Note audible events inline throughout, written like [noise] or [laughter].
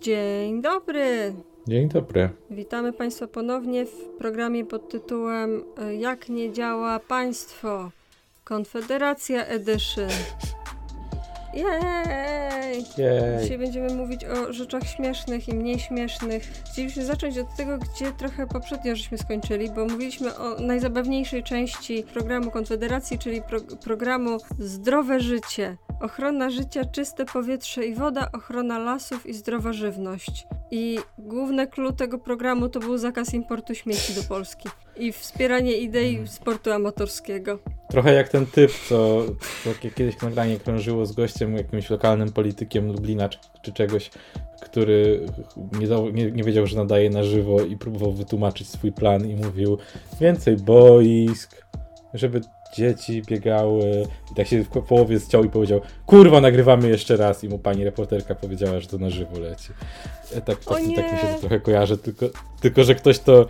Dzień dobry. Dzień dobry. Witamy Państwa ponownie w programie pod tytułem e, Jak nie działa państwo? Konfederacja Edition. Jej! Jej. Dzisiaj będziemy mówić o rzeczach śmiesznych i mniej śmiesznych. Chcieliśmy zacząć od tego, gdzie trochę poprzednio żeśmy skończyli, bo mówiliśmy o najzabawniejszej części programu Konfederacji, czyli pro programu Zdrowe Życie. Ochrona życia, czyste powietrze i woda, ochrona lasów i zdrowa żywność. I główne clue tego programu to był zakaz importu śmieci do Polski i wspieranie idei sportu amatorskiego. Trochę jak ten typ, co, co kiedyś nagranie krążyło z gościem, jakimś lokalnym politykiem Lublina czy, czy czegoś, który nie, nie, nie, wiedział, że nadaje na żywo i próbował wytłumaczyć swój plan i mówił więcej boisk, żeby dzieci biegały i tak się w połowie zciął i powiedział kurwa nagrywamy jeszcze raz i mu pani reporterka powiedziała, że to na żywo leci. E, tak, tak, tak mi się to trochę kojarzy, tylko, tylko że ktoś to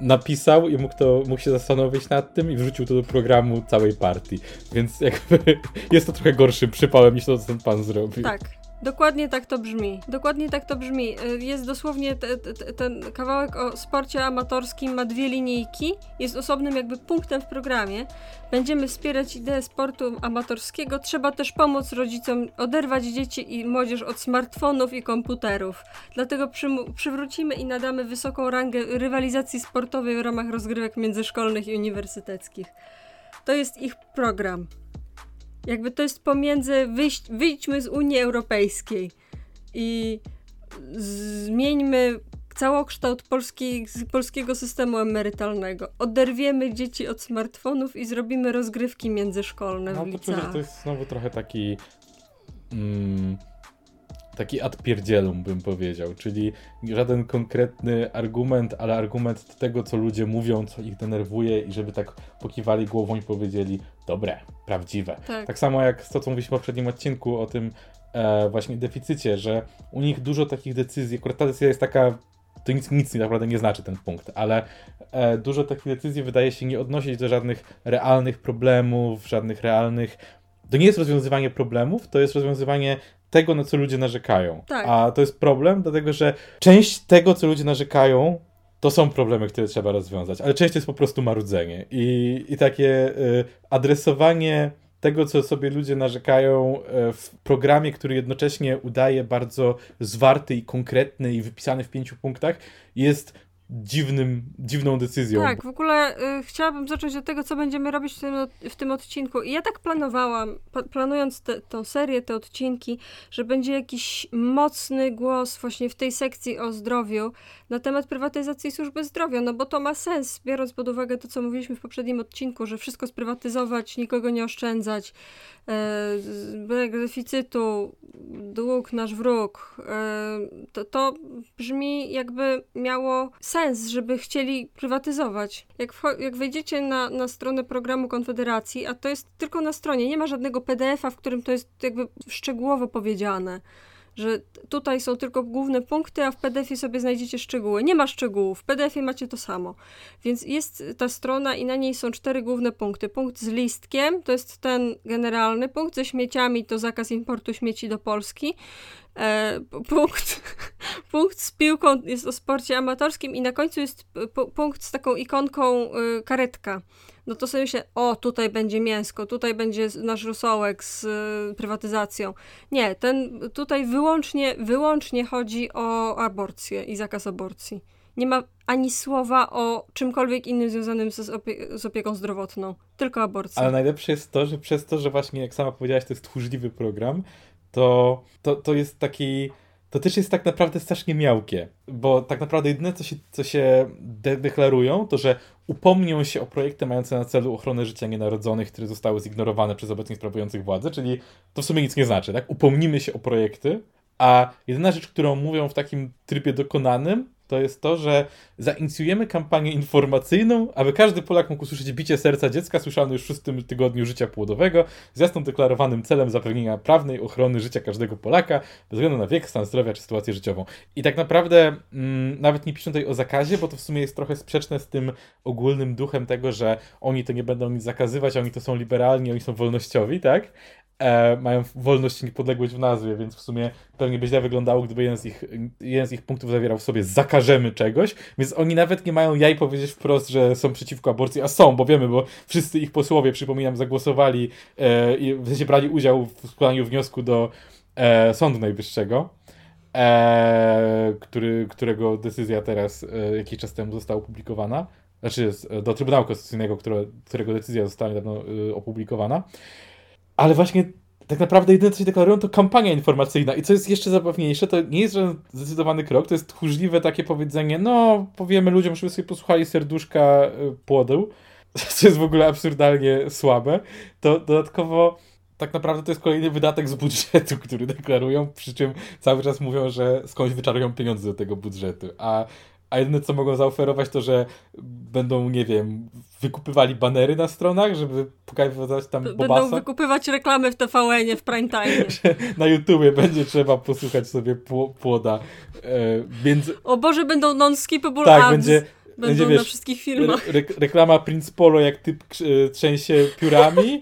napisał i mógł, to, mógł się zastanowić nad tym i wrzucił to do programu całej partii. Więc jakby [laughs] jest to trochę gorszym przypałem niż to, co ten pan zrobił. Tak. Dokładnie tak to brzmi. Dokładnie tak to brzmi. Y, jest dosłownie te, te, ten kawałek o sporcie amatorskim ma dwie linijki. Jest osobnym jakby punktem w programie. Będziemy wspierać ideę sportu amatorskiego. Trzeba też pomóc rodzicom oderwać dzieci i młodzież od smartfonów i komputerów. Dlatego przywrócimy i nadamy wysoką rangę rywalizacji sportowej w ramach rozgrywek międzyszkolnych i uniwersyteckich. To jest ich program. Jakby to jest pomiędzy wyjść, wyjdźmy z Unii Europejskiej i zmieńmy całokształt polski, polskiego systemu emerytalnego. Oderwiemy dzieci od smartfonów i zrobimy rozgrywki międzyszkolne no, w liceach. To, to jest znowu trochę taki mm, taki adpierdzielum bym powiedział, czyli żaden konkretny argument, ale argument tego, co ludzie mówią, co ich denerwuje i żeby tak pokiwali głową i powiedzieli, dobre, prawdziwe. Tak, tak samo jak to, co mówiliśmy w poprzednim odcinku o tym e, właśnie deficycie, że u nich dużo takich decyzji, akurat ta decyzja jest taka to nic, nic naprawdę nie znaczy ten punkt, ale e, dużo takich decyzji wydaje się nie odnosić do żadnych realnych problemów, żadnych realnych. To nie jest rozwiązywanie problemów, to jest rozwiązywanie tego, na co ludzie narzekają. Tak. A to jest problem, dlatego że część tego, co ludzie narzekają, to są problemy, które trzeba rozwiązać, ale część to jest po prostu marudzenie. I, i takie y, adresowanie tego, co sobie ludzie narzekają y, w programie, który jednocześnie udaje bardzo zwarty i konkretny i wypisany w pięciu punktach, jest dziwnym, dziwną decyzją. Tak, w ogóle y, chciałabym zacząć od tego, co będziemy robić w tym, w tym odcinku. I ja tak planowałam, planując te, tą serię, te odcinki, że będzie jakiś mocny głos właśnie w tej sekcji o zdrowiu na temat prywatyzacji służby zdrowia, no bo to ma sens, biorąc pod uwagę to, co mówiliśmy w poprzednim odcinku, że wszystko sprywatyzować, nikogo nie oszczędzać, brak deficytu, dług nasz wróg, e, to, to brzmi jakby miało sens, żeby chcieli prywatyzować. Jak, jak wejdziecie na, na stronę programu Konfederacji, a to jest tylko na stronie, nie ma żadnego PDF-a, w którym to jest jakby szczegółowo powiedziane że tutaj są tylko główne punkty, a w PDF-ie sobie znajdziecie szczegóły. Nie ma szczegółów, w PDF-ie macie to samo. Więc jest ta strona i na niej są cztery główne punkty. Punkt z listkiem, to jest ten generalny, punkt ze śmieciami to zakaz importu śmieci do Polski. E, punkt, [laughs] punkt z piłką jest o sporcie amatorskim i na końcu jest punkt z taką ikonką y, karetka no to sobie myślę, o tutaj będzie mięsko, tutaj będzie nasz rosołek z y, prywatyzacją. Nie, ten tutaj wyłącznie, wyłącznie chodzi o aborcję i zakaz aborcji. Nie ma ani słowa o czymkolwiek innym związanym z, opie z opieką zdrowotną, tylko aborcja. Ale najlepsze jest to, że przez to, że właśnie, jak sama powiedziałaś, to jest tchórzliwy program, to, to, to jest taki to też jest tak naprawdę strasznie miałkie, bo tak naprawdę jedyne, co się, co się de deklarują, to że upomnią się o projekty mające na celu ochronę życia nienarodzonych, które zostały zignorowane przez obecnie sprawujących władzę, czyli to w sumie nic nie znaczy, tak? Upomnimy się o projekty, a jedyna rzecz, którą mówią w takim trybie dokonanym, to jest to, że zainicjujemy kampanię informacyjną, aby każdy Polak mógł usłyszeć bicie serca dziecka słyszane już w szóstym tygodniu życia płodowego z jasno deklarowanym celem zapewnienia prawnej ochrony życia każdego Polaka bez względu na wiek, stan zdrowia czy sytuację życiową. I tak naprawdę mm, nawet nie piszę tutaj o zakazie, bo to w sumie jest trochę sprzeczne z tym ogólnym duchem tego, że oni to nie będą nic zakazywać, oni to są liberalni, oni są wolnościowi, tak? E, mają wolność i niepodległość w nazwie, więc w sumie pewnie by źle wyglądało, gdyby jeden z, ich, jeden z ich punktów zawierał w sobie zakażemy czegoś, więc oni nawet nie mają jaj powiedzieć wprost, że są przeciwko aborcji, a są, bo wiemy, bo wszyscy ich posłowie, przypominam, zagłosowali e, i w sensie brali udział w składaniu wniosku do e, Sądu Najwyższego, e, który, którego decyzja teraz e, jakiś czas temu została opublikowana, znaczy do Trybunału Konstytucyjnego, które, którego decyzja została niedawno e, opublikowana. Ale właśnie tak naprawdę jedyne, co się deklarują, to kampania informacyjna. I co jest jeszcze zabawniejsze, to nie jest żaden zdecydowany krok, to jest tchórzliwe takie powiedzenie, no, powiemy ludziom, żeby sobie posłuchali serduszka y, płodu, [laughs] co jest w ogóle absurdalnie słabe. To dodatkowo tak naprawdę to jest kolejny wydatek z budżetu, który deklarują, przy czym cały czas mówią, że skądś wyczarują pieniądze do tego budżetu. A a jedyne co mogą zaoferować to, że będą, nie wiem, wykupywali banery na stronach, żeby pokazywać tam B Bobasa. Będą wykupywać reklamy w TVN-ie w prime time. [laughs] na YouTubie będzie trzeba posłuchać sobie płoda. E, więc... O Boże, będą non-skippable tak, ads. Będzie, Będą będzie, wiesz, na wszystkich filmach. Re reklama Prince Polo, jak typ trzęsie piórami,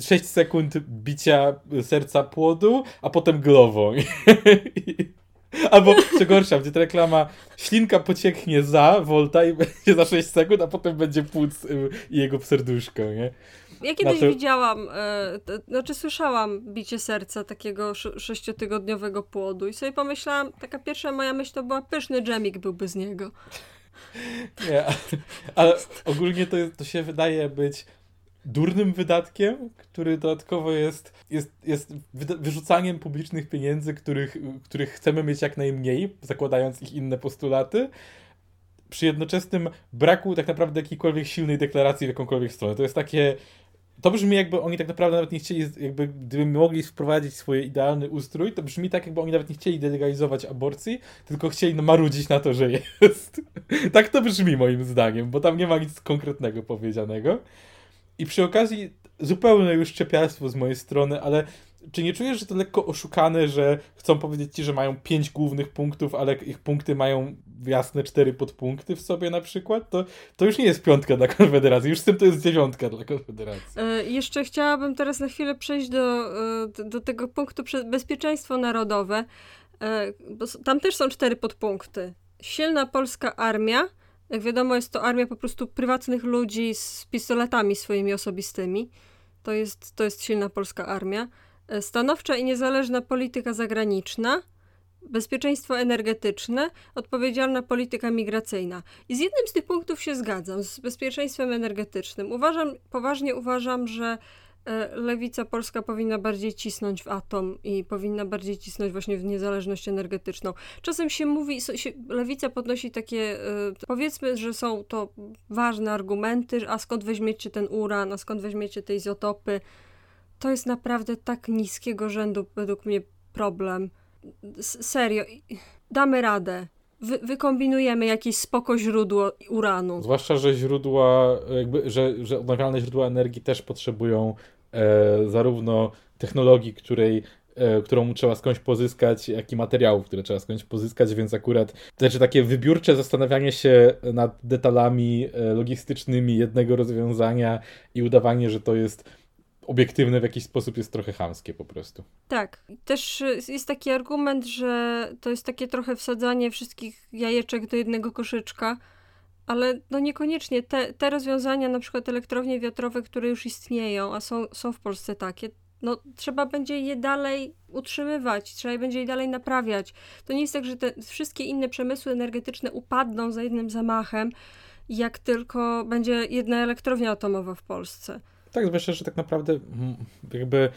6 sekund bicia serca płodu, a potem głową. [laughs] [laughs] Albo, co gorsza, będzie ta reklama, ślinka pocieknie za Volta i będzie za 6 sekund, a potem będzie płuc y, i jego serduszko, nie? Ja kiedyś to... widziałam, e, to, znaczy słyszałam bicie serca takiego sześciotygodniowego płodu i sobie pomyślałam, taka pierwsza moja myśl to była pyszny dżemik byłby z niego. [laughs] Nie, ale ogólnie to, to się wydaje być durnym wydatkiem, który dodatkowo jest, jest, jest wyrzucaniem publicznych pieniędzy, których, których chcemy mieć jak najmniej, zakładając ich inne postulaty, przy jednoczesnym braku tak naprawdę jakiejkolwiek silnej deklaracji w jakąkolwiek stronę. To jest takie. To brzmi jakby oni tak naprawdę nawet nie chcieli, jakby gdyby mogli wprowadzić swój idealny ustrój, to brzmi tak jakby oni nawet nie chcieli delegalizować aborcji, tylko chcieli marudzić na to, że jest. [laughs] tak to brzmi moim zdaniem, bo tam nie ma nic konkretnego powiedzianego. I przy okazji zupełne już czepialstwo z mojej strony, ale czy nie czujesz, że to lekko oszukane, że chcą powiedzieć ci, że mają pięć głównych punktów, ale ich punkty mają jasne cztery podpunkty w sobie na przykład? To, to już nie jest piątka dla Konfederacji, już z tym to jest dziewiątka dla Konfederacji. E, jeszcze chciałabym teraz na chwilę przejść do, e, do tego punktu bezpieczeństwo narodowe, e, bo tam też są cztery podpunkty. Silna polska armia, jak wiadomo, jest to armia po prostu prywatnych ludzi z pistoletami swoimi osobistymi. To jest, to jest silna polska armia. E, stanowcza i niezależna polityka zagraniczna, bezpieczeństwo energetyczne, odpowiedzialna polityka migracyjna. I z jednym z tych punktów się zgadzam, z bezpieczeństwem energetycznym. Uważam, poważnie uważam, że lewica polska powinna bardziej cisnąć w atom i powinna bardziej cisnąć właśnie w niezależność energetyczną. Czasem się mówi, się, lewica podnosi takie, e, powiedzmy, że są to ważne argumenty, a skąd weźmiecie ten uran, a skąd weźmiecie te izotopy. To jest naprawdę tak niskiego rzędu według mnie problem. serio, damy radę. Wy, wykombinujemy jakieś spoko źródło uranu. Zwłaszcza, że źródła, jakby, że, że odnawialne źródła energii też potrzebują e, zarówno technologii, której e, którą trzeba skądś pozyskać, jak i materiałów, które trzeba skądś pozyskać, więc akurat znaczy takie wybiórcze zastanawianie się nad detalami e, logistycznymi jednego rozwiązania i udawanie, że to jest obiektywne w jakiś sposób jest trochę chamskie po prostu. Tak. Też jest taki argument, że to jest takie trochę wsadzanie wszystkich jajeczek do jednego koszyczka, ale no niekoniecznie. Te, te rozwiązania, na przykład elektrownie wiatrowe, które już istnieją, a są, są w Polsce takie, no trzeba będzie je dalej utrzymywać, trzeba je będzie je dalej naprawiać. To nie jest tak, że te wszystkie inne przemysły energetyczne upadną za jednym zamachem, jak tylko będzie jedna elektrownia atomowa w Polsce. Tak, zwłaszcza, że tak naprawdę mm, jakby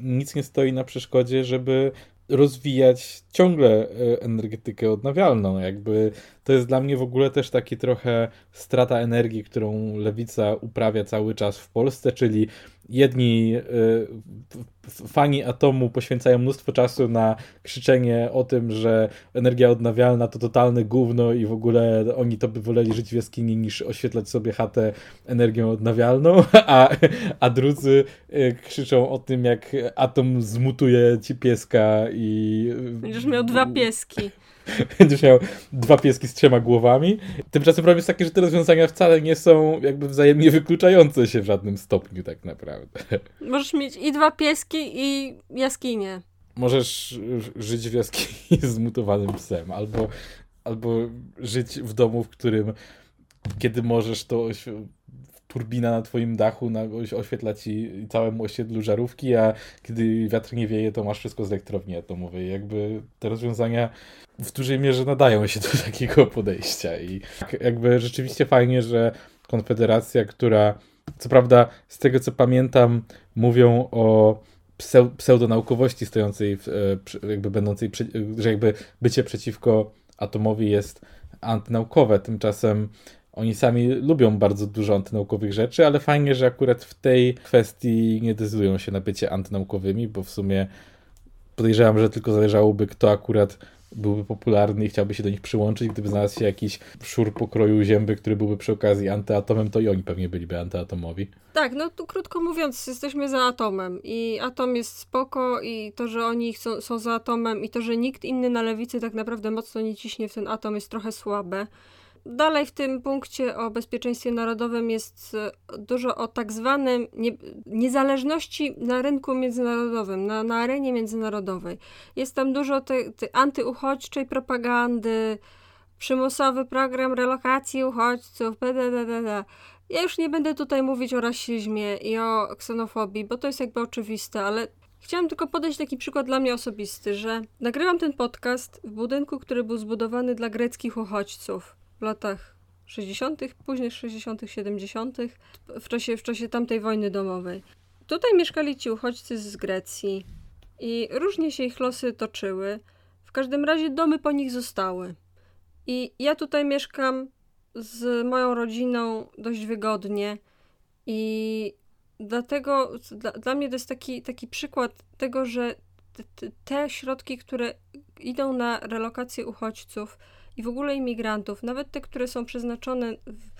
nic nie stoi na przeszkodzie, żeby rozwijać ciągle e, energetykę odnawialną. Jakby to jest dla mnie w ogóle też taki trochę strata energii, którą lewica uprawia cały czas w Polsce, czyli jedni y, fani atomu poświęcają mnóstwo czasu na krzyczenie o tym, że energia odnawialna to totalne gówno i w ogóle oni to by woleli żyć w jaskini niż oświetlać sobie chatę energią odnawialną, [laughs] a, a drudzy y, krzyczą o tym, jak atom zmutuje ci pieska i... Będziesz miał dwa pieski. [laughs] Będziesz miał dwa pieski z trzema głowami. Tymczasem problem jest taki, że te rozwiązania wcale nie są jakby wzajemnie wykluczające się w żadnym stopniu tak naprawdę. [laughs] Możesz mieć i dwa pieski, i jaskinię. Możesz żyć w jaskini [laughs] z mutowanym psem, albo, albo żyć w domu, w którym kiedy możesz, to turbina na twoim dachu na, oświetla ci całemu osiedlu żarówki, a kiedy wiatr nie wieje, to masz wszystko z elektrowni atomowej. Jakby te rozwiązania w dużej mierze nadają się do [laughs] takiego podejścia i jakby rzeczywiście fajnie, że Konfederacja, która co prawda z tego co pamiętam mówią o pseudonaukowości stojącej, w, e, jakby będącej, że jakby bycie przeciwko atomowi jest antynaukowe. Tymczasem oni sami lubią bardzo dużo antynaukowych rzeczy, ale fajnie, że akurat w tej kwestii nie decydują się na bycie antynaukowymi, bo w sumie podejrzewam, że tylko zależałoby, kto akurat byłby popularny i chciałby się do nich przyłączyć. Gdyby znalazł się jakiś szur pokroju zięby, który byłby przy okazji antyatomem, to i oni pewnie byliby antyatomowi. Tak, no tu krótko mówiąc, jesteśmy za atomem i atom jest spoko i to, że oni są, są za atomem i to, że nikt inny na lewicy tak naprawdę mocno nie ciśnie w ten atom jest trochę słabe. Dalej w tym punkcie o bezpieczeństwie narodowym jest e, dużo o tak zwanym nie, niezależności na rynku międzynarodowym, na, na arenie międzynarodowej. Jest tam dużo tej te antyuchodźczej propagandy, przymusowy program relokacji uchodźców, bddd. Ja już nie będę tutaj mówić o rasizmie i o ksenofobii, bo to jest jakby oczywiste, ale Chciałam tylko podać taki przykład dla mnie osobisty, że nagrywam ten podcast w budynku, który był zbudowany dla greckich uchodźców w latach 60., później 60., 70., w czasie, w czasie tamtej wojny domowej. Tutaj mieszkali ci uchodźcy z Grecji i różnie się ich losy toczyły. W każdym razie domy po nich zostały. I ja tutaj mieszkam z moją rodziną dość wygodnie i dlatego dla, dla mnie to jest taki, taki przykład tego, że te, te środki, które idą na relokację uchodźców, i w ogóle imigrantów, nawet te, które są przeznaczone w,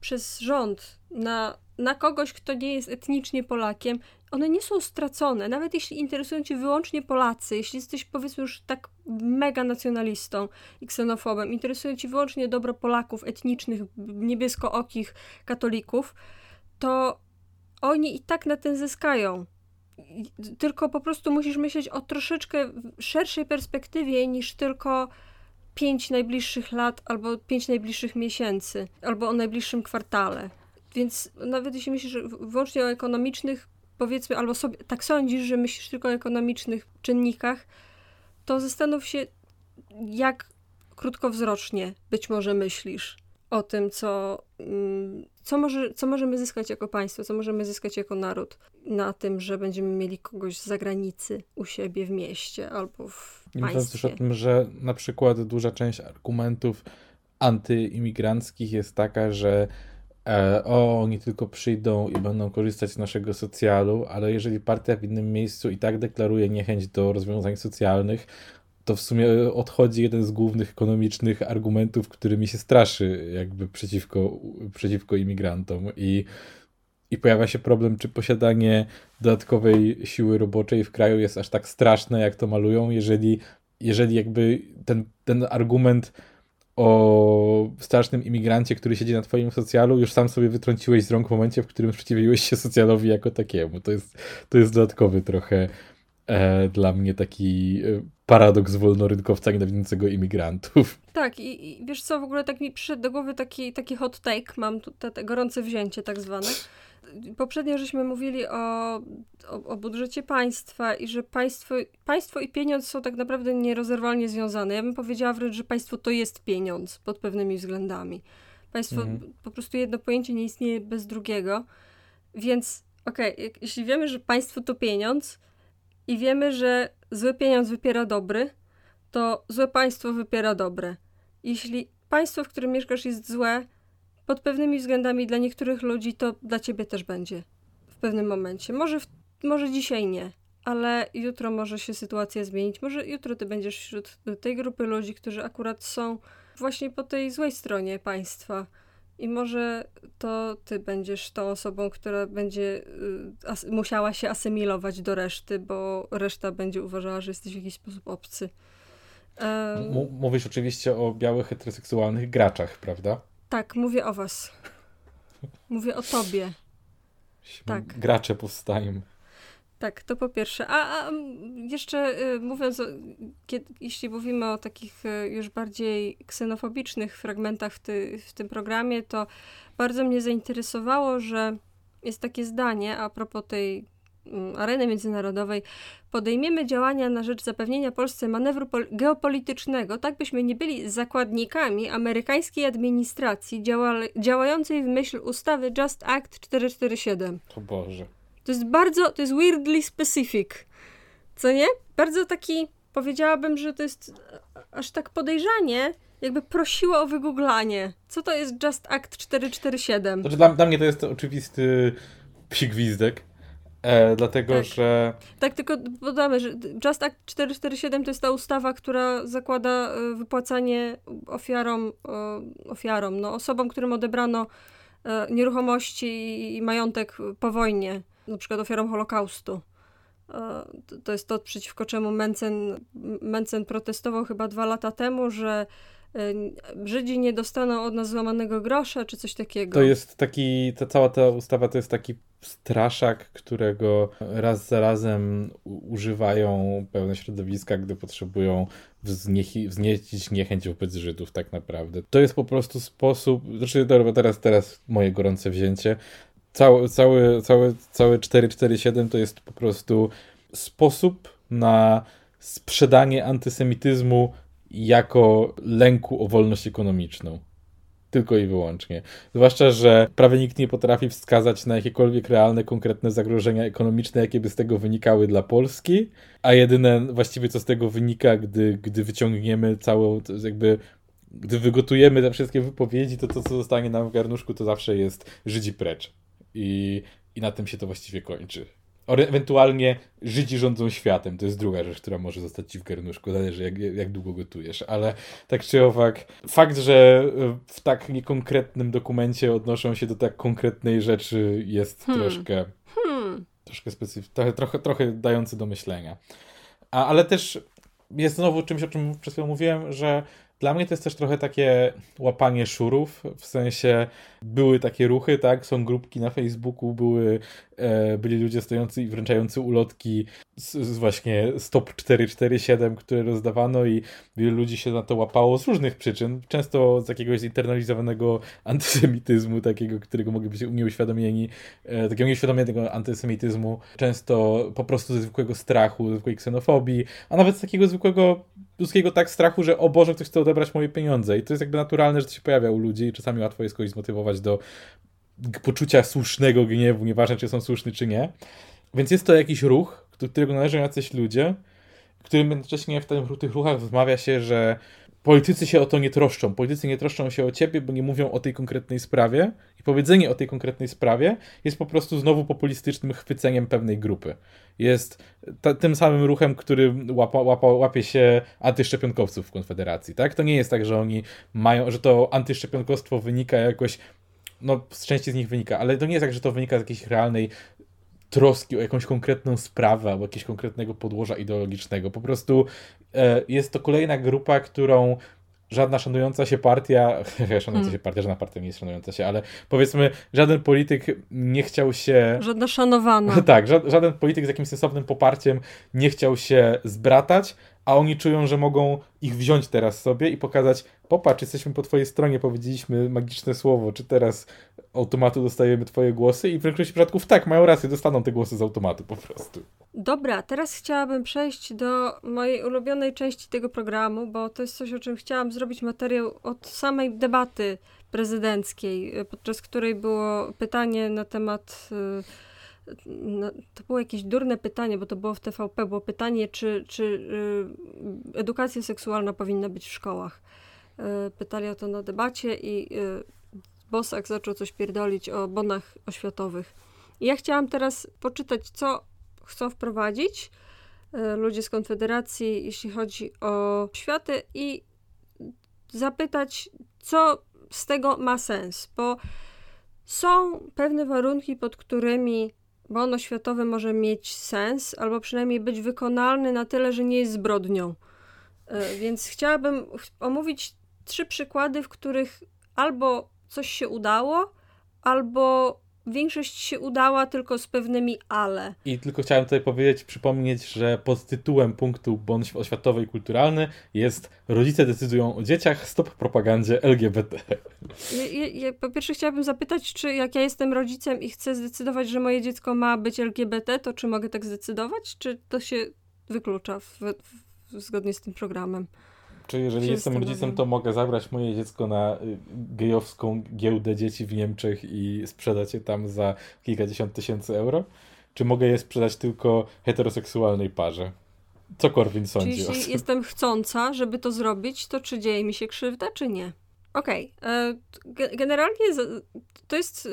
przez rząd na, na kogoś, kto nie jest etnicznie Polakiem, one nie są stracone. Nawet jeśli interesują cię wyłącznie Polacy, jeśli jesteś powiedzmy już tak mega nacjonalistą i ksenofobem, interesują ci wyłącznie dobro Polaków, etnicznych, niebieskookich katolików, to oni i tak na tym zyskają. Tylko po prostu musisz myśleć o troszeczkę szerszej perspektywie niż tylko pięć najbliższych lat, albo pięć najbliższych miesięcy, albo o najbliższym kwartale. Więc nawet jeśli myślisz wyłącznie o ekonomicznych, powiedzmy, albo sobie tak sądzisz, że myślisz tylko o ekonomicznych czynnikach, to zastanów się, jak krótkowzrocznie być może myślisz o tym, co, mm, co, może, co możemy zyskać jako państwo, co możemy zyskać jako naród na tym, że będziemy mieli kogoś z zagranicy u siebie w mieście albo w nie mówiąc też o tym, że na przykład duża część argumentów antyimigranckich jest taka, że e, o, oni tylko przyjdą i będą korzystać z naszego socjalu, ale jeżeli partia w innym miejscu i tak deklaruje niechęć do rozwiązań socjalnych, to w sumie odchodzi jeden z głównych ekonomicznych argumentów, którymi się straszy jakby przeciwko, przeciwko imigrantom i i pojawia się problem, czy posiadanie dodatkowej siły roboczej w kraju jest aż tak straszne, jak to malują, jeżeli, jeżeli jakby ten, ten argument o strasznym imigrancie, który siedzi na twoim socjalu, już sam sobie wytrąciłeś z rąk w momencie, w którym sprzeciwiłeś się socjalowi jako takiemu. To jest, to jest dodatkowy trochę e, dla mnie taki e, paradoks wolnorynkowca nienawidzącego imigrantów. [laughs] Tak, i, i, wiesz co, w ogóle tak mi przyszedł do głowy taki, taki hot take, mam tu te, te gorące wzięcie tak zwane. Poprzednio żeśmy mówili o, o, o, budżecie państwa i że państwo, państwo i pieniądz są tak naprawdę nierozerwalnie związane. Ja bym powiedziała wręcz, że państwo to jest pieniądz pod pewnymi względami. Państwo, mhm. po prostu jedno pojęcie nie istnieje bez drugiego. Więc okej, okay, jeśli wiemy, że państwo to pieniądz i wiemy, że zły pieniądz wypiera dobry, to złe państwo wypiera dobre. Jeśli państwo, w którym mieszkasz jest złe, pod pewnymi względami dla niektórych ludzi to dla ciebie też będzie w pewnym momencie. Może, w, może dzisiaj nie, ale jutro może się sytuacja zmienić. Może jutro ty będziesz wśród tej grupy ludzi, którzy akurat są właśnie po tej złej stronie państwa. I może to ty będziesz tą osobą, która będzie y, musiała się asymilować do reszty, bo reszta będzie uważała, że jesteś w jakiś sposób obcy. Um, Mówisz oczywiście o białych heteroseksualnych graczach, prawda? Tak, mówię o was. Mówię o tobie. Tak. Gracze powstają. Tak, to po pierwsze. A, a jeszcze y, mówiąc, o, kiedy, jeśli mówimy o takich y, już bardziej ksenofobicznych fragmentach w, ty, w tym programie, to bardzo mnie zainteresowało, że jest takie zdanie a propos tej mm, areny międzynarodowej. Podejmiemy działania na rzecz zapewnienia Polsce manewru geopolitycznego, tak byśmy nie byli zakładnikami amerykańskiej administracji działa działającej w myśl ustawy Just Act 447. O Boże. To jest bardzo, to jest weirdly specific. Co nie? Bardzo taki, powiedziałabym, że to jest aż tak podejrzanie, jakby prosiło o wygooglanie. Co to jest Just Act 447? Znaczy dla, dla mnie to jest oczywisty psigwizdek. E, dlatego, tak. że. Tak, tylko podamy, że Just Act 447 to jest ta ustawa, która zakłada e, wypłacanie ofiarom, e, ofiarom no, osobom, którym odebrano e, nieruchomości i majątek po wojnie na przykład ofiarą Holokaustu. E, to jest to, przeciwko czemu Mencen, Mencen protestował chyba dwa lata temu, że e, Żydzi nie dostaną od nas złamanego grosza, czy coś takiego. To jest taki, ta cała ta ustawa to jest taki straszak, którego raz za razem używają pewne środowiska, gdy potrzebują wzniecić niechęć wobec Żydów tak naprawdę. To jest po prostu sposób, znaczy dobra, teraz, teraz moje gorące wzięcie, cały, cały, cały, cały 447 to jest po prostu sposób na sprzedanie antysemityzmu jako lęku o wolność ekonomiczną. Tylko i wyłącznie. Zwłaszcza, że prawie nikt nie potrafi wskazać na jakiekolwiek realne, konkretne zagrożenia ekonomiczne, jakie by z tego wynikały dla Polski, a jedyne właściwie co z tego wynika, gdy, gdy wyciągniemy całą, jakby gdy wygotujemy te wszystkie wypowiedzi, to to, co zostanie nam w garnuszku, to zawsze jest Żydzi precz. I, I na tym się to właściwie kończy. Ewentualnie Żydzi rządzą światem. To jest druga rzecz, która może zostać ci w garnuszku. Zależy, jak, jak długo gotujesz. Ale tak czy owak, fakt, że w tak niekonkretnym dokumencie odnoszą się do tak konkretnej rzeczy, jest hmm. troszkę. Hmm. Troszkę specyficzny, trochę, trochę dający do myślenia. A, ale też jest znowu czymś, o czym przed chwilą mówiłem, że dla mnie to jest też trochę takie łapanie szurów, w sensie były takie ruchy, tak, są grupki na Facebooku, były, e, byli ludzie stojący i wręczający ulotki z, z, właśnie Stop 447, które rozdawano i wielu ludzi się na to łapało z różnych przyczyn, często z jakiegoś zinternalizowanego [laughs] antysemityzmu, takiego, którego mogli być nieuświadomieni, e, takiego nieuświadomionego antysemityzmu, często po prostu ze zwykłego strachu, ze zwykłej ksenofobii, a nawet z takiego zwykłego ludzkiego tak strachu, że o Boże, ktoś chce odebrać moje pieniądze. I to jest jakby naturalne, że to się pojawia u ludzi czasami łatwo jest kogoś zmotywować do poczucia słusznego gniewu, nieważne czy są słuszny czy nie. Więc jest to jakiś ruch, do którego należą jacyś ludzie, którym jednocześnie w tych ruchach wmawia się, że politycy się o to nie troszczą. Politycy nie troszczą się o ciebie, bo nie mówią o tej konkretnej sprawie. I powiedzenie o tej konkretnej sprawie jest po prostu znowu populistycznym chwyceniem pewnej grupy. Jest ta, tym samym ruchem, który łapa, łapa, łapie się antyszczepionkowców w Konfederacji. Tak? To nie jest tak, że oni mają, że to antyszczepionkowstwo wynika jakoś no, z części z nich wynika, ale to nie jest tak, że to wynika z jakiejś realnej troski o jakąś konkretną sprawę albo jakiegoś konkretnego podłoża ideologicznego. Po prostu jest to kolejna grupa, którą żadna szanująca się partia, [laughs] szanująca hmm. się partia, żadna partia nie jest szanująca się, ale powiedzmy, żaden polityk nie chciał się... Żadna szanowana. [laughs] tak, żaden polityk z jakimś sensownym poparciem nie chciał się zbratać, a oni czują, że mogą ich wziąć teraz sobie i pokazać, popatrz, jesteśmy po twojej stronie, powiedzieliśmy magiczne słowo, czy teraz automatu dostajemy twoje głosy i w większości przypadków tak, mają rację, dostaną te głosy z automatu po prostu. Dobra, teraz chciałabym przejść do mojej ulubionej części tego programu, bo to jest coś, o czym chciałam zrobić materiał od samej debaty prezydenckiej, podczas której było pytanie na temat... No, to było jakieś durne pytanie, bo to było w TVP, było pytanie, czy, czy y, edukacja seksualna powinna być w szkołach. Y, pytali o to na debacie i y, Bosak zaczął coś pierdolić o bonach oświatowych. I ja chciałam teraz poczytać, co chcą wprowadzić e, ludzie z Konfederacji, jeśli chodzi o światy i zapytać, co z tego ma sens, bo są pewne warunki, pod którymi bon oświatowy może mieć sens, albo przynajmniej być wykonalny na tyle, że nie jest zbrodnią. E, więc chciałabym omówić trzy przykłady, w których albo coś się udało, albo większość się udała tylko z pewnymi ale. I tylko chciałem tutaj powiedzieć, przypomnieć, że pod tytułem punktu Bon oświatowy i kulturalny jest Rodzice decydują o dzieciach, stop propagandzie LGBT. Ja, ja, ja, po pierwsze chciałabym zapytać, czy jak ja jestem rodzicem i chcę zdecydować, że moje dziecko ma być LGBT, to czy mogę tak zdecydować, czy to się wyklucza w, w, zgodnie z tym programem? Czy jeżeli jestem rodzicem, to mogę zabrać moje dziecko na y, gejowską giełdę dzieci w Niemczech i sprzedać je tam za kilkadziesiąt tysięcy euro? Czy mogę je sprzedać tylko heteroseksualnej parze? Co Korwin sądzi Czyli jeśli jestem chcąca, żeby to zrobić, to czy dzieje mi się krzywda, czy nie? Okej. Okay. E, generalnie to jest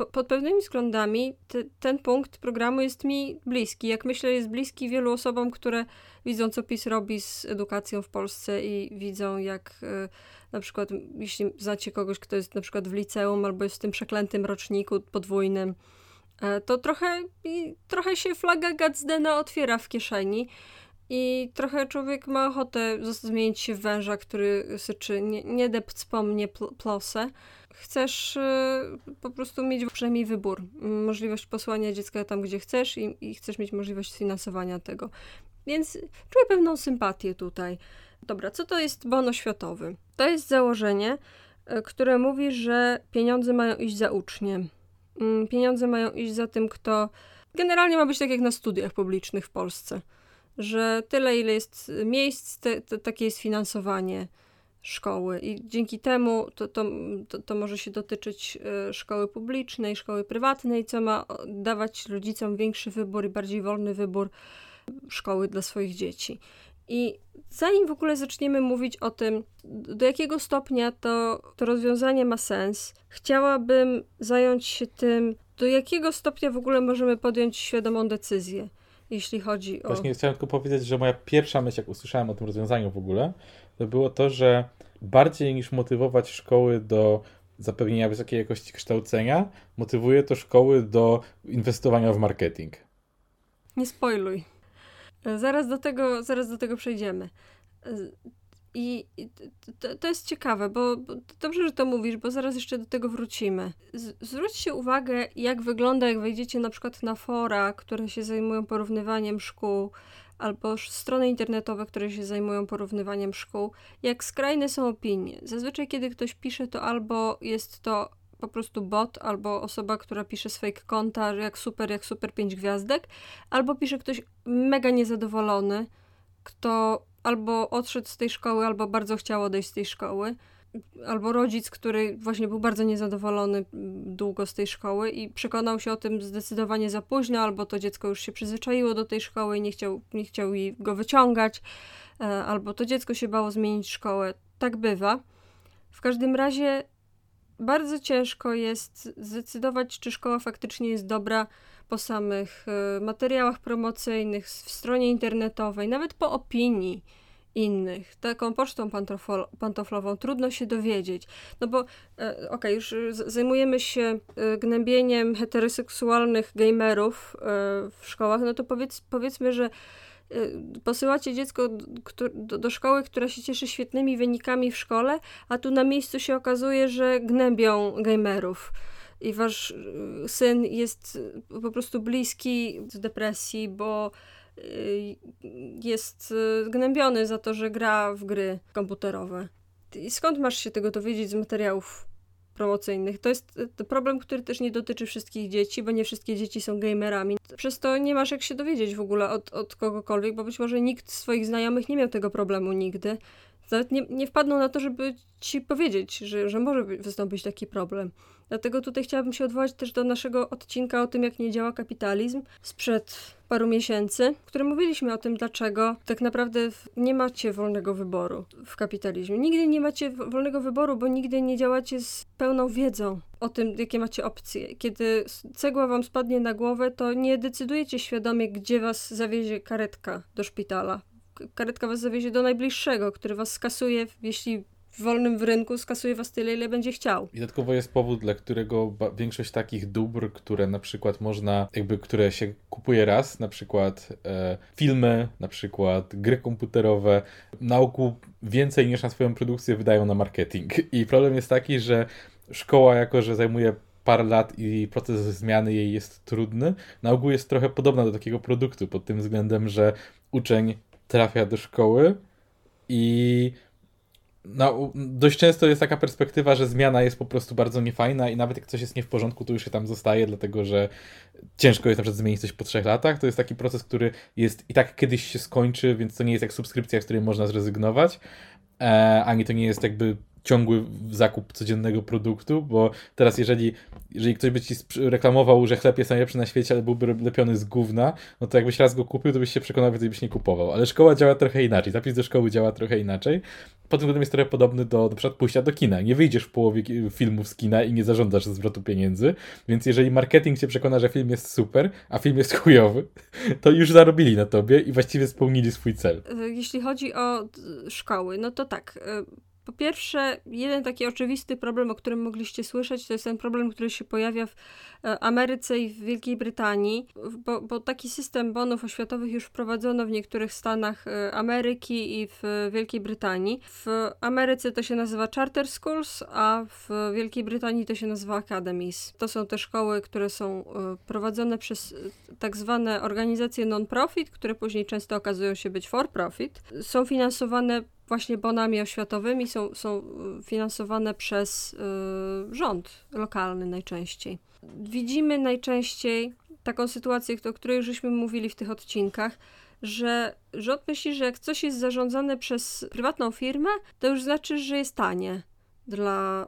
e, pod pewnymi względami ten punkt programu jest mi bliski. Jak myślę, jest bliski wielu osobom, które widzą, co PiS robi z edukacją w Polsce i widzą, jak e, na przykład, jeśli znacie kogoś, kto jest na przykład w liceum albo jest w tym przeklętym roczniku podwójnym, to trochę, trochę się flaga Gazdena otwiera w kieszeni. I trochę człowiek ma ochotę zmienić się w węża, który syczy nie, nie depc po mnie pl. Chcesz y, po prostu mieć przynajmniej wybór, możliwość posłania dziecka tam, gdzie chcesz i, i chcesz mieć możliwość sfinansowania tego. Więc czuję pewną sympatię tutaj. Dobra, co to jest bon oświatowy? To jest założenie, y, które mówi, że pieniądze mają iść za uczniem. Mm, pieniądze mają iść za tym, kto. Generalnie ma być tak jak na studiach publicznych w Polsce że tyle, ile jest miejsc, te, te, takie jest finansowanie szkoły i dzięki temu to, to, to, może się dotyczyć e, szkoły publicznej, szkoły prywatnej, co ma dawać rodzicom większy wybór i bardziej wolny wybór szkoły dla swoich dzieci. I zanim w ogóle zaczniemy mówić o tym, do jakiego stopnia to, to rozwiązanie ma sens, chciałabym zająć się tym, do jakiego stopnia w ogóle możemy podjąć świadomą decyzję jeśli chodzi o... Właśnie chciałem tylko powiedzieć, że moja pierwsza myśl, jak usłyszałem o tym rozwiązaniu w ogóle, to było to, że bardziej niż motywować szkoły do zapewnienia wysokiej jakości kształcenia, motywuje to szkoły do inwestowania w marketing. Nie spoiluj. Zaraz do tego, zaraz do tego przejdziemy. I to, to jest ciekawe, bo, bo, dobrze, że to mówisz, bo zaraz jeszcze do tego wrócimy. Z, zwróćcie uwagę, jak wygląda, jak wejdziecie na przykład na fora, które się zajmują porównywaniem szkół, albo strony internetowe, które się zajmują porównywaniem szkół, jak skrajne są opinie. Zazwyczaj, kiedy ktoś pisze, to albo jest to po prostu bot, albo osoba, która pisze fake konta, jak super, jak super, pięć gwiazdek, albo pisze ktoś mega niezadowolony, kto albo odszedł z tej szkoły, albo bardzo chciał odejść z tej szkoły, albo rodzic, który właśnie był bardzo niezadowolony długo z tej szkoły i przekonał się o tym zdecydowanie za późno, albo to dziecko już się przyzwyczaiło do tej szkoły i nie chciał, nie chciał jej go wyciągać, e, albo to dziecko się bało zmienić szkołę. Tak bywa. W każdym razie bardzo ciężko jest zdecydować, czy szkoła faktycznie jest dobra po samych e, materiałach promocyjnych, w stronie internetowej, nawet po opinii innych. Taką pocztą pantoflową trudno się dowiedzieć. No bo, e, okej, okay, już zajmujemy się e, gnębieniem heteroseksualnych gamerów w szkołach, no to powiedz, powiedzmy, że posyłacie dziecko do, szkoły, która się cieszy świetnymi wynikami w szkole, a tu na miejscu się okazuje, że gnębią gamerów i wasz syn jest po prostu bliski z depresji, bo jest gnębiony za to, że gra w gry komputerowe. I skąd masz się tego dowiedzieć z materiałów promocyjnych? To jest problem, który też nie dotyczy wszystkich dzieci, bo nie wszystkie dzieci są gamerami. Przez to nie masz jak się dowiedzieć w ogóle od, od kogokolwiek, bo być może nikt z swoich znajomych nie miał tego problemu nigdy. Nawet nie, nie wpadną na to, żeby ci powiedzieć, że, że może wystąpić taki problem. Dlatego tutaj chciałabym się odwołać też do naszego odcinka o tym, jak nie działa kapitalizm sprzed paru miesięcy, w którym mówiliśmy o tym, dlaczego tak naprawdę nie macie wolnego wyboru w kapitalizmie. Nigdy nie macie wolnego wyboru, bo nigdy nie działacie z pełną wiedzą o tym, jakie macie opcje. Kiedy cegła wam spadnie na głowę, to nie decydujecie świadomie, gdzie was zawiezie karetka do szpitala. Karetka was zawiezie do najbliższego, który was skasuje, jeśli w wolnym rynku skasuje was tyle, ile będzie chciał. I dodatkowo jest powód, dla którego większość takich dóbr, które na przykład można, jakby które się kupuje raz, na przykład e, filmy, na przykład gry komputerowe, na ogół więcej niż na swoją produkcję wydają na marketing. I problem jest taki, że szkoła, jako że zajmuje parę lat i proces zmiany jej jest trudny, na ogół jest trochę podobna do takiego produktu pod tym względem, że uczeń trafia do szkoły i no, dość często jest taka perspektywa, że zmiana jest po prostu bardzo niefajna i nawet jak coś jest nie w porządku, to już się tam zostaje, dlatego że ciężko jest na przykład zmienić coś po trzech latach. To jest taki proces, który jest i tak kiedyś się skończy, więc to nie jest jak subskrypcja, z której można zrezygnować, e, ani to nie jest jakby ciągły zakup codziennego produktu, bo teraz jeżeli, jeżeli ktoś by ci reklamował, że chleb jest najlepszy na świecie, ale byłby lepiony z gówna, no to jakbyś raz go kupił, to byś się przekonał, że byś nie kupował. Ale szkoła działa trochę inaczej, zapis do szkoły działa trochę inaczej. Pod tym względem jest trochę podobny do na przykład pójścia do kina. Nie wyjdziesz w połowie filmów z kina i nie zażądasz zwrotu pieniędzy, więc jeżeli marketing cię przekona, że film jest super, a film jest chujowy, [laughs] to już zarobili na tobie i właściwie spełnili swój cel. Jeśli chodzi o szkoły, no to tak y, po pierwsze, jeden taki oczywisty problem, o którym mogliście słyszeć, to jest ten problem, który się pojawia w e, Ameryce i w Wielkiej Brytanii, bo, bo taki system bonów oświatowych już wprowadzono w niektórych stanach e, Ameryki i w Wielkiej Brytanii. W Ameryce to się nazywa charter schools, a w Wielkiej Brytanii to się nazywa academies. To są te szkoły, które są e, prowadzone przez tak zwane organizacje non-profit, które później często okazują się być for-profit. Są finansowane właśnie bonami oświatowymi są, są y, finansowane przez y, rząd lokalny najczęściej. Widzimy najczęściej taką sytuację, o której żeśmy mówili w tych odcinkach, że rząd myśli, że jak coś jest zarządzane przez prywatną firmę, to już znaczy, że jest tanie dla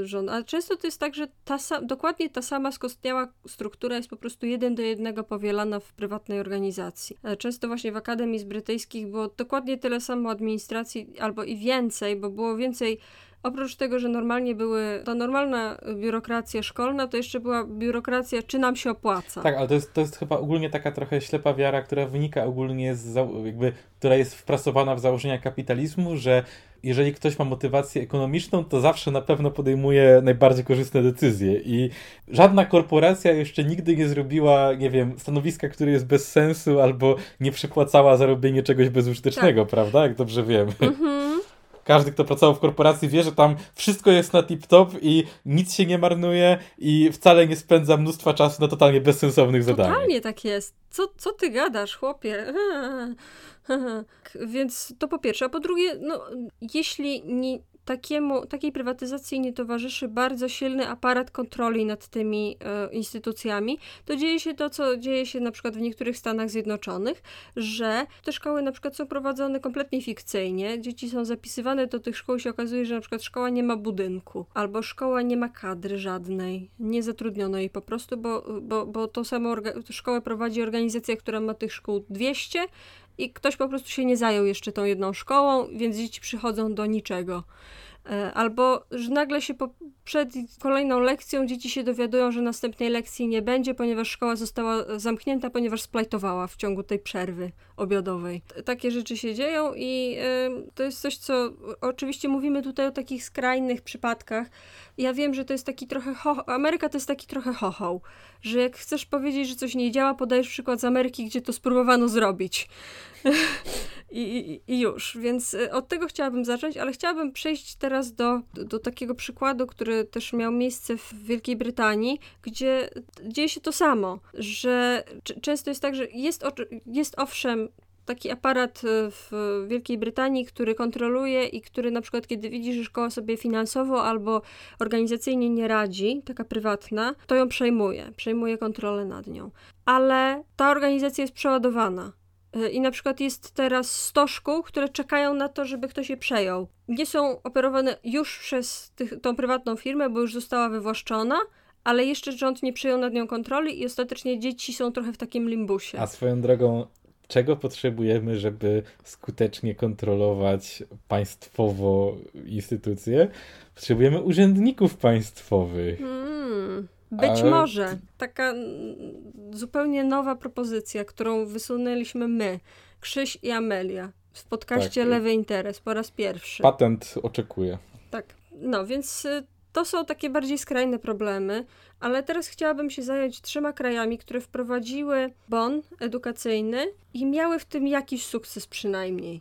y, żon. A często to jest tak, że ta dokładnie ta sama skostniała struktura jest po prostu jeden do jednego powielana w prywatnej organizacji. E, często właśnie w akademii z brytyjskich było dokładnie tyle samo administracji, albo i więcej, bo było więcej Oprócz tego, że normalnie były, ta normalna biurokracja szkolna, to jeszcze była biurokracja, czy nam się opłaca. Tak, ale to jest, to jest chyba ogólnie taka trochę ślepa wiara, która wynika ogólnie z, jakby, która jest wprasowana w założenia kapitalizmu, że jeżeli ktoś ma motywację ekonomiczną, to zawsze na pewno podejmuje najbardziej korzystne decyzje. I żadna korporacja jeszcze nigdy nie zrobiła, nie wiem, stanowiska, które jest bez sensu, albo nie przepłacała za robienie czegoś bezużytecznego, tak. prawda? Jak dobrze wiem. Mhm. Każdy, kto pracował w korporacji, wie, że tam wszystko jest na tip-top i nic się nie marnuje i wcale nie spędza mnóstwa czasu na totalnie bezsensownych zadaniach. Totalnie tak jest. Co, co ty gadasz, chłopie? [laughs] Więc to po pierwsze. A po drugie, no, jeśli nie, takiemu, takiej prywatyzacji nie towarzyszy bardzo silny aparat kontroli nad tymi e, instytucjami, to dzieje się to, co dzieje się na przykład w niektórych Stanach Zjednoczonych, że te szkoły na przykład są prowadzone kompletnie fikcyjnie, dzieci są zapisywane do tych szkół i się okazuje, że na przykład szkoła nie ma budynku, albo szkoła nie ma kadry żadnej, nie zatrudniono jej po prostu, bo, bo, bo to samo szkołę prowadzi organizacja, która ma tych szkół 200, i ktoś po prostu się nie zajął jeszcze tą jedną szkołą, więc dzieci przychodzą do niczego. E, albo, że nagle się po, przed kolejną lekcją dzieci się dowiadują, że następnej lekcji nie będzie, ponieważ szkoła została zamknięta, ponieważ splajtowała w ciągu tej przerwy obiadowej. Takie rzeczy się dzieją i y, to jest coś, co oczywiście mówimy tutaj o takich skrajnych przypadkach. Ja wiem, że to jest taki trochę ho Ameryka to jest taki trochę hochoł, że jak chcesz powiedzieć, że coś nie działa, podajesz przykład z Ameryki, gdzie to spróbowano zrobić. [laughs] I, i, już, więc y, od tego chciałabym zacząć, ale chciałabym przejść teraz do, do takiego przykładu, który też miał miejsce w Wielkiej Brytanii, gdzie dzieje się to samo, że często jest tak, że jest, jest owszem taki aparat y, w Wielkiej Brytanii, który kontroluje i który na przykład, kiedy widzi, że szkoła sobie finansowo albo organizacyjnie nie radzi, taka prywatna, to ją przejmuje, przejmuje kontrolę nad nią. Ale ta organizacja jest przeładowana. Y, I na przykład jest teraz 100 szkół, które czekają na to, żeby ktoś je przejął. Nie są operowane już przez tych, tą prywatną firmę, bo już została wywłaszczona, ale jeszcze rząd nie przejął nad nią kontroli i ostatecznie dzieci są trochę w takim limbusie. A swoją drogą, czego potrzebujemy, żeby skutecznie kontrolować państwowo instytucje? Potrzebujemy urzędników państwowych. Hmm. Być Ale... może. Taka zupełnie nowa propozycja, którą wysunęliśmy my, Krzyś i Amelia, w podcaście tak. Lewy Interes po raz pierwszy. Patent oczekuje. Tak. No, więc y, to są takie bardziej skrajne problemy, ale teraz chciałabym się zająć trzema krajami, które wprowadziły bon edukacyjny i miały w tym jakiś sukces przynajmniej.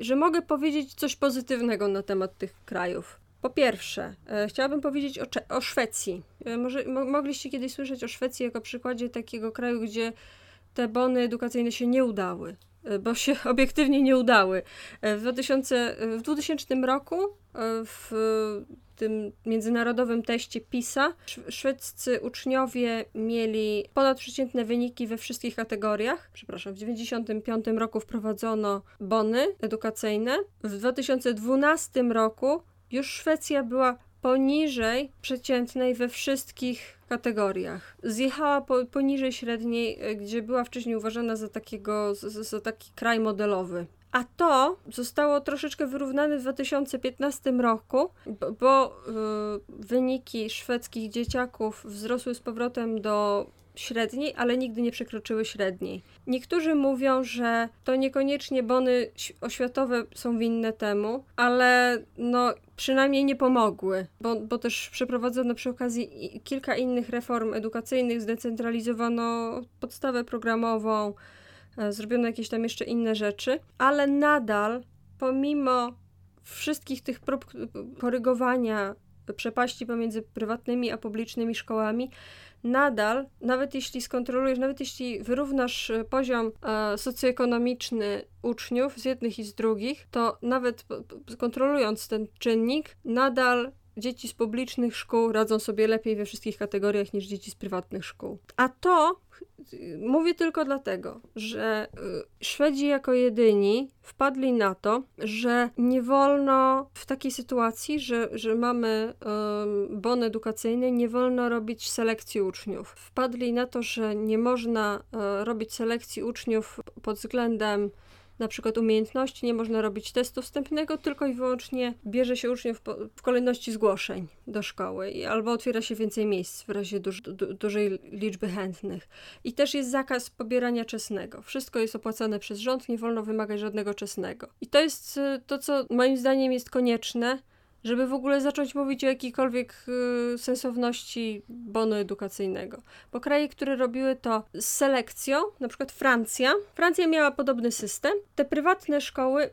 Że mogę powiedzieć coś pozytywnego na temat tych krajów. Po pierwsze, e, chciałabym powiedzieć o, o Szwecji. E, może mo mogliście kiedyś słyszeć o Szwecji jako przykładzie takiego kraju, gdzie te bony edukacyjne się nie udały, e, bo się [laughs] obiektywnie nie udały. W, 2000, w 2000 roku w tym międzynarodowym teście PISA szwedzcy uczniowie mieli ponadprzeciętne wyniki we wszystkich kategoriach. Przepraszam, w 1995 roku wprowadzono bony edukacyjne. W 2012 roku już Szwecja była poniżej przeciętnej we wszystkich kategoriach. Zjechała po, poniżej średniej, e, gdzie była wcześniej uważana za, takiego, za, za taki kraj modelowy. A to zostało troszeczkę wyrównane w 2015 roku, bo, bo y, wyniki szwedzkich dzieciaków wzrosły z powrotem do średniej, ale nigdy nie przekroczyły średniej. Niektórzy mówią, że to niekoniecznie bony oświatowe są winne temu, ale no przynajmniej nie pomogły, bo, bo też przeprowadzono przy okazji kilka innych reform edukacyjnych, zdecentralizowano podstawę programową, zrobiono jakieś tam jeszcze inne rzeczy, ale nadal pomimo wszystkich tych prób korygowania przepaści pomiędzy prywatnymi a publicznymi szkołami, nadal, nawet jeśli skontrolujesz, nawet jeśli wyrównasz e, poziom e, socjoekonomiczny uczniów z jednych i z drugich, to nawet kontrolując ten czynnik, nadal dzieci z publicznych szkół radzą sobie lepiej we wszystkich kategoriach niż dzieci z prywatnych szkół. A to mówię tylko dlatego, że y, Szwedzi jako jedyni wpadli na to, że nie wolno w takiej sytuacji, że, że mamy um, bon edukacyjny, nie wolno robić selekcji uczniów. Wpadli na to, że nie można um, robić selekcji uczniów pod względem na przykład umiejętności, nie można robić testu wstępnego, tylko i wyłącznie bierze się uczniów w kolejności zgłoszeń do szkoły albo otwiera się więcej miejsc w razie du, dużej liczby chętnych. I też jest zakaz pobierania czesnego. Wszystko jest opłacane przez rząd, nie wolno wymagać żadnego czesnego. I to jest y, to, co moim zdaniem jest konieczne, żeby w ogóle zacząć mówić o jakiejkolwiek y, sensowności bonu edukacyjnego. Bo kraje, które robiły to z selekcją, na przykład Francja, Francja miała podobny system. Te prywatne szkoły,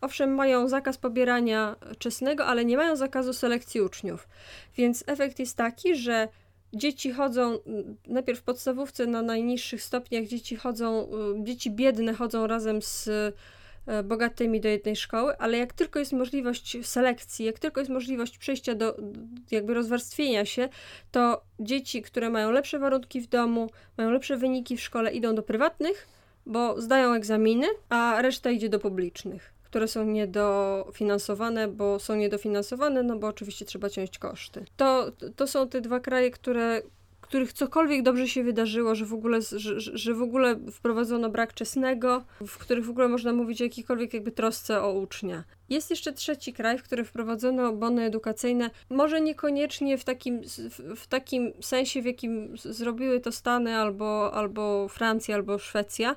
owszem, mają zakaz pobierania czesnego, ale nie mają zakazu selekcji uczniów. Więc efekt jest taki, że dzieci chodzą, najpierw w podstawówce na najniższych stopniach dzieci chodzą, y, dzieci biedne chodzą razem z bogatymi do jednej szkoły, ale jak tylko jest możliwość selekcji, jak tylko jest możliwość przejścia do jakby rozwarstwienia się, to dzieci, które mają lepsze warunki w domu, mają lepsze wyniki w szkole, idą do prywatnych, bo zdają egzaminy, a reszta idzie do publicznych które są niedofinansowane, bo są niedofinansowane, no bo oczywiście trzeba ciąć koszty. To, to są te dwa kraje, które których cokolwiek dobrze się wydarzyło, że w ogóle, że, że w ogóle wprowadzono brak czesnego, w których w ogóle można mówić o jakiejkolwiek jakby trosce o ucznia. Jest jeszcze trzeci kraj, w którym wprowadzono bony edukacyjne, może niekoniecznie w takim, w takim sensie, w jakim zrobiły to Stany albo, albo Francja, albo Szwecja,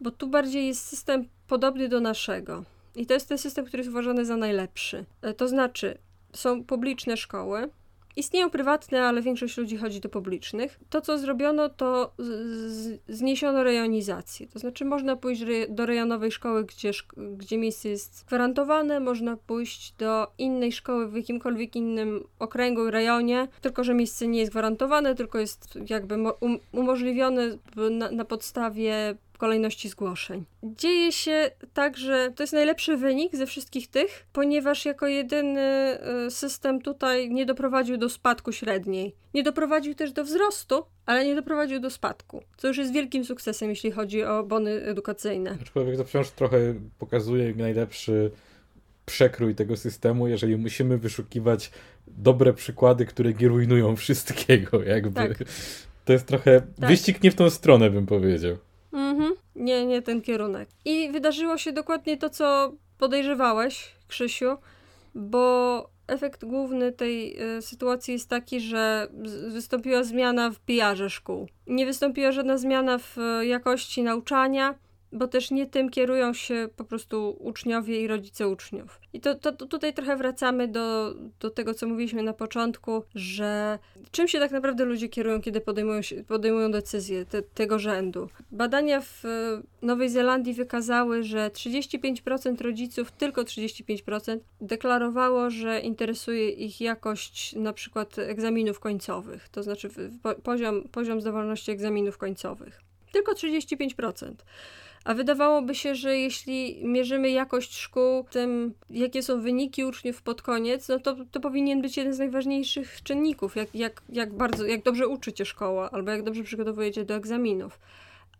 bo tu bardziej jest system podobny do naszego. I to jest ten system, który jest uważany za najlepszy. E, to znaczy, są publiczne szkoły, Istnieją prywatne, ale większość ludzi chodzi do publicznych. To, co zrobiono, to zniesiono rejonizację. To znaczy, można pójść do rejonowej szkoły, gdzie, gdzie miejsce jest gwarantowane, można pójść do innej szkoły w jakimkolwiek innym okręgu, rejonie, tylko że miejsce nie jest gwarantowane, tylko jest jakby um umożliwione na, na podstawie kolejności zgłoszeń. Dzieje się tak, że to jest najlepszy wynik ze wszystkich tych, ponieważ jako jedyny y, system tutaj nie doprowadził do spadku średniej. Nie doprowadził też do wzrostu, ale nie doprowadził do spadku, co już jest wielkim sukcesem, jeśli chodzi o bony edukacyjne. Aczkolwiek to wciąż trochę pokazuje najlepszy przekrój tego systemu, jeżeli musimy wyszukiwać dobre przykłady, które nie rujnują wszystkiego, jakby. Tak. To jest trochę tak. wyścig nie w tą stronę, bym powiedział. Mhm. Nie, nie ten kierunek. I wydarzyło się dokładnie to, co podejrzewałeś, Krzysiu, bo efekt główny tej y, sytuacji jest taki, że wystąpiła zmiana w PR szkół. Nie wystąpiła żadna zmiana w jakości nauczania, bo też nie tym kierują się po prostu uczniowie i rodzice uczniów. I to, to, to, tutaj trochę wracamy do, do tego, co mówiliśmy na początku, że czym się tak naprawdę ludzie kierują, kiedy podejmują, się, podejmują decyzje te, tego rzędu. Badania w Nowej Zelandii wykazały, że 35% rodziców, tylko 35%, deklarowało, że interesuje ich jakość na przykład egzaminów końcowych, to znaczy poziom, poziom zdawalności egzaminów końcowych. Tylko 35%. A wydawałoby się, że jeśli mierzymy jakość szkół tym, jakie są wyniki uczniów pod koniec, no to, to powinien być jeden z najważniejszych czynników, jak, jak, jak, bardzo, jak dobrze uczy cię szkoła, albo jak dobrze przygotowuje cię do egzaminów.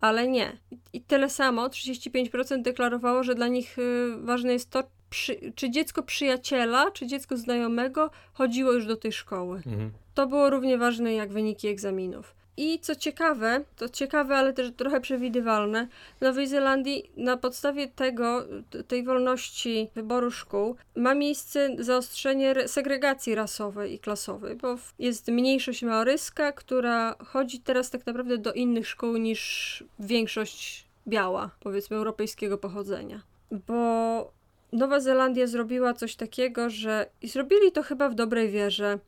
Ale nie. I tyle samo, 35% deklarowało, że dla nich y, ważne jest to, przy, czy dziecko przyjaciela, czy dziecko znajomego chodziło już do tej szkoły. Mhm. To było równie ważne jak wyniki egzaminów. I co ciekawe, to ciekawe, ale też trochę przewidywalne, w Nowej Zelandii na podstawie tego, tej wolności wyboru szkół ma miejsce zaostrzenie segregacji rasowej i klasowej, bo jest mniejszość maoryska, która chodzi teraz tak naprawdę do innych szkół niż większość biała, powiedzmy europejskiego pochodzenia. Bo Nowa Zelandia zrobiła coś takiego, że i zrobili to chyba w dobrej wierze,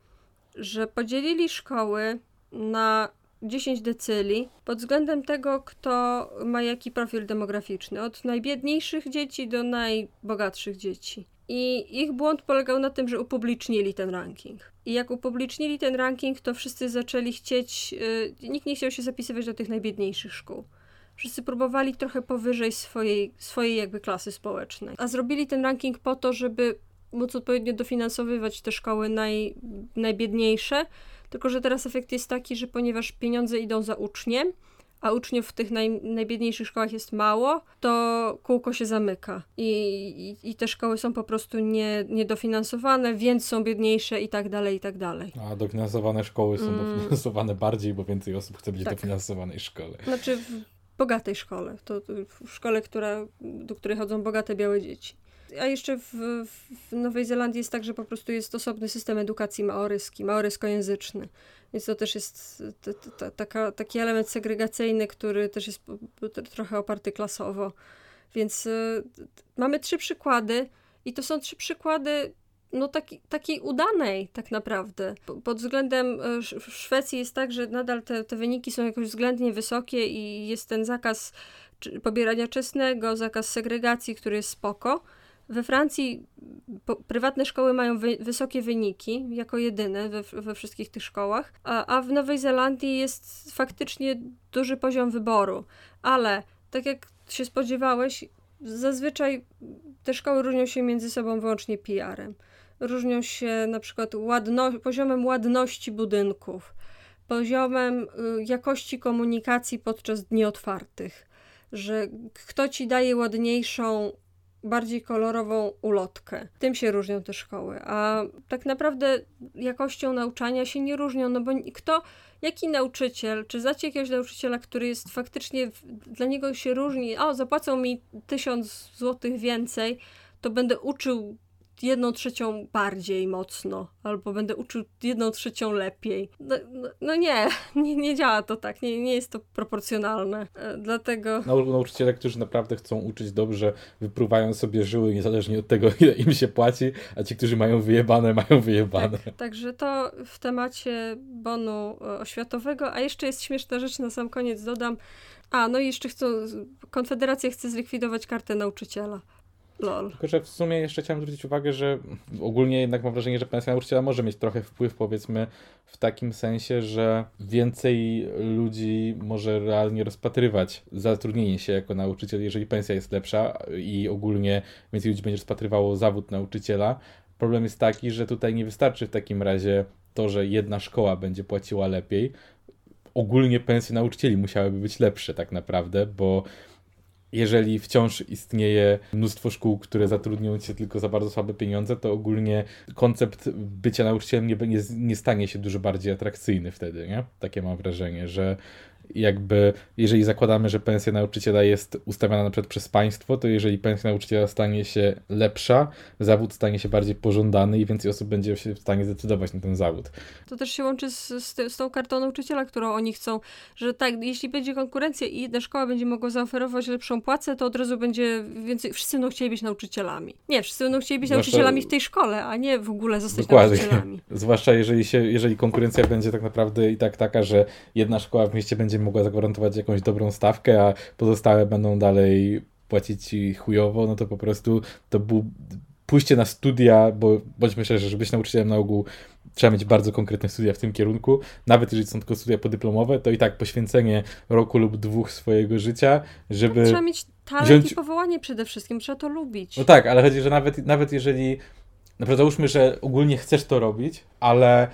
że podzielili szkoły na 10 decyli pod względem tego, kto ma jaki profil demograficzny, od najbiedniejszych dzieci do najbogatszych dzieci. I ich błąd polegał na tym, że upublicznili ten ranking. I jak upublicznili ten ranking, to wszyscy zaczęli chcieć, yy, nikt nie chciał się zapisywać do tych najbiedniejszych szkół. Wszyscy próbowali trochę powyżej swojej, swojej jakby klasy społecznej. A zrobili ten ranking po to, żeby móc odpowiednio dofinansowywać te szkoły naj, najbiedniejsze, tylko, że teraz efekt jest taki, że ponieważ pieniądze idą za uczniem, a uczniów w tych naj, najbiedniejszych szkołach jest mało, to kółko się zamyka. I, i, I, te szkoły są po prostu nie, niedofinansowane, więc są biedniejsze i tak dalej, i tak dalej. A dofinansowane szkoły są mm. dofinansowane bardziej, bo więcej osób chce być tak. dofinansowanej szkole. Znaczy w bogatej szkole. To, to w szkole, która, do której chodzą bogate białe dzieci. A jeszcze w, w, Nowej Zelandii jest tak, że po prostu jest osobny system edukacji maoryski, maoryskojęzyczny. Więc to też jest taka, taki element segregacyjny, który też jest trochę oparty klasowo. Więc y, mamy trzy przykłady i to są trzy przykłady no taki, takiej udanej tak naprawdę. Pod względem y, w Szwecji jest tak, że nadal te, te wyniki są jakoś względnie wysokie i jest ten zakaz pobierania czesnego, zakaz segregacji, który jest spoko. We Francji prywatne szkoły mają wy, wysokie wyniki, jako jedyne we, we wszystkich tych szkołach, a, a w Nowej Zelandii jest faktycznie duży poziom wyboru. Ale tak jak się spodziewałeś, zazwyczaj te szkoły różnią się między sobą wyłącznie PR-em. Różnią się na przykład ładno, poziomem ładności budynków, poziomem y, jakości komunikacji podczas dni otwartych, że kto ci daje ładniejszą bardziej kolorową ulotkę. Tym się różnią te szkoły, a tak naprawdę jakością nauczania się nie różnią, no bo kto, jaki nauczyciel, czy znacie jakiegoś nauczyciela, który jest faktycznie, dla niego się różni, o zapłacą mi tysiąc złotych więcej, to będę uczył jedną trzecią bardziej mocno, albo będę uczył jedną trzecią lepiej. No, no, no nie, [laughs] nie, nie działa to tak, nie, nie jest to proporcjonalne. E, dlatego. Nauczyciele, którzy naprawdę chcą uczyć dobrze, wypruwają sobie żyły niezależnie od tego, [laughs] ile im się płaci, a ci, którzy mają wyjebane, [laughs] mają wyjebane. Tak, także to w temacie bonu e, oświatowego, a jeszcze jest śmieszna rzecz na sam koniec dodam. A, no i jeszcze chcą, Konfederacja chce zlikwidować kartę nauczyciela. Lol. Tylko, że w sumie jeszcze chciałem zwrócić uwagę, że ogólnie jednak mam wrażenie, że pensja nauczyciela może mieć trochę wpływ, powiedzmy, w takim sensie, że więcej ludzi może realnie rozpatrywać zatrudnienie się jako nauczyciel, jeżeli pensja jest lepsza i ogólnie więcej ludzi będzie rozpatrywało zawód nauczyciela. Problem jest taki, że tutaj nie wystarczy w takim razie to, że jedna szkoła będzie płaciła lepiej. Ogólnie pensje nauczycieli musiałyby być lepsze tak naprawdę, bo jeżeli wciąż istnieje mnóstwo szkół, które zatrudnią cię tylko za bardzo słabe pieniądze, to ogólnie koncept bycia nauczycielem nie, nie, nie stanie się dużo bardziej atrakcyjny wtedy, nie? Takie mam wrażenie, że jakby, jeżeli zakładamy, że pensja nauczyciela jest ustawiana na przykład przez państwo, to jeżeli pensja nauczyciela stanie się lepsza, zawód stanie się bardziej pożądany i więcej osób będzie się w stanie zdecydować na ten zawód. To też się łączy z, z, z tą kartą nauczyciela, którą oni chcą, że tak, jeśli będzie konkurencja i jedna szkoła będzie mogła zaoferować lepszą płacę, to od razu będzie więcej, wszyscy będą chcieli być nauczycielami. Nie, wszyscy będą chcieli być Zwłaszcza- nauczycielami w tej szkole, a nie w ogóle zostać Dokładnie. nauczycielami. [laughs] Zwłaszcza jeżeli, się, jeżeli konkurencja będzie tak naprawdę i tak taka, że jedna szkoła w mieście będzie mogła zagwarantować jakąś dobrą stawkę, a pozostałe będą dalej płacić ci chujowo, no to po prostu to był pójście na studia, bo bądźmy szczerzy, żeby być nauczycielem na ogół trzeba mieć bardzo konkretne studia w tym kierunku. Nawet jeżeli są tylko studia podyplomowe, to i tak poświęcenie roku lub dwóch swojego życia, żeby... Trzeba mieć talent wziąć- i powołanie przede wszystkim, trzeba to lubić. No tak, ale chodzi, że nawet, nawet jeżeli, na przykład załóżmy, że ogólnie chcesz to robić, ale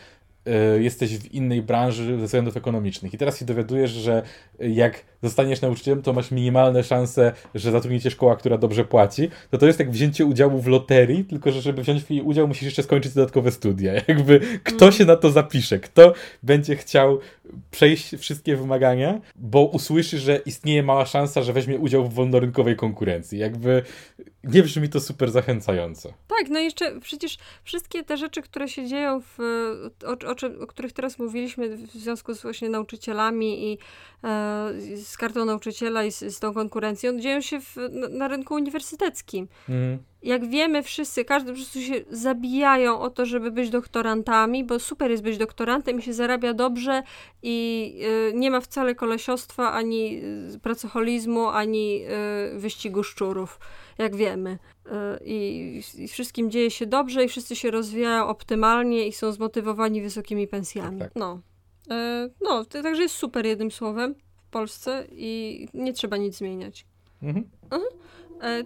jesteś w innej branży ze względów ekonomicznych. I teraz się dowiadujesz, że jak zostaniesz nauczycielem, to masz minimalne szanse, że zatrudni cię szkoła, która dobrze płaci, to to jest jak wzięcie udziału w loterii, tylko że żeby wziąć w jej udział, musisz jeszcze skończyć dodatkowe studia. [laughs] Jakby kto się na to zapisze, kto będzie chciał przejść wszystkie wymagania, bo usłyszy, że istnieje mała szansa, że weźmie udział w wolnorynkowej konkurencji. Jakby nie brzmi to super zachęcająco. Tak, no i jeszcze przecież wszystkie te rzeczy, które się dzieją, w, o, o, o których teraz mówiliśmy w związku z właśnie nauczycielami i e, z kartą nauczyciela i z, z tą konkurencją, dzieją się w, na, na rynku uniwersyteckim. Mhm. Jak wiemy wszyscy, każdy po prostu się zabijają o to, żeby być doktorantami, bo super jest być doktorantem i się zarabia dobrze i y, nie ma wcale kolesiostwa, ani y, pracoholizmu, ani y, wyścigu szczurów, jak wiemy. I, I wszystkim dzieje się dobrze i wszyscy się rozwijają optymalnie i są zmotywowani wysokimi pensjami. Tak, tak. No. No, to, także jest super jednym słowem w Polsce i nie trzeba nic zmieniać. Mhm. E,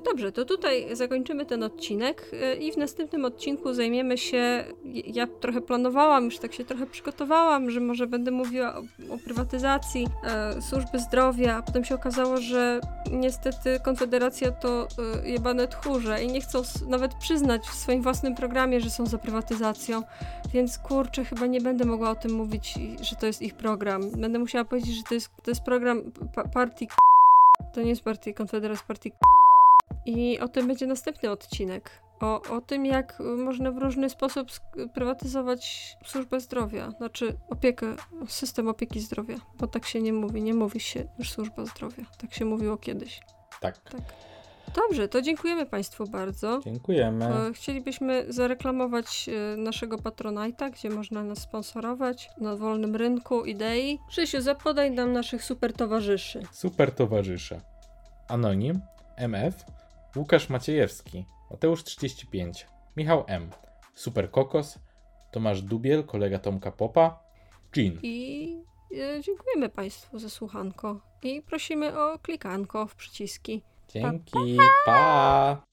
Dobrze, to tutaj zakończymy ten odcinek e, i w następnym odcinku zajmiemy się. Ja trochę planowałam, już tak się trochę przygotowałam, że może będę mówiła o, o prywatyzacji e, służby zdrowia, a potem się okazało, że niestety Konfederacja to e, jebane tchórze i nie chcą nawet przyznać w swoim własnym programie, że są za prywatyzacją, więc kurczę, chyba nie będę mogła o tym mówić, że to jest ich program. Będę musiała powiedzieć, że to jest, to jest program pa- partii to nie jest partii Konfederacja, partii i o tym będzie następny odcinek. O, o tym, jak można w różny sposób prywatyzować służbę zdrowia, znaczy opiekę, system opieki zdrowia, bo tak się nie mówi, nie mówi się już służba zdrowia, tak się mówiło kiedyś. Tak. Tak. Dobrze, to dziękujemy Państwu bardzo. Dziękujemy. E, Chcielibyśmy zareklamować e, naszego Patronite'a, gdzie można nas sponsorować na wolnym rynku idei. Krzysiu, zapodaj nam naszych super towarzyszy. Super towarzysze. Anonim, MF, Łukasz Maciejewski, Mateusz 35, Michał M, Super Kokos, Tomasz Dubiel, kolega Tomka Popa, Jean. I e, dziękujemy Państwu za słuchanko i prosimy o klikanko w przyciski. Dzięki, pa!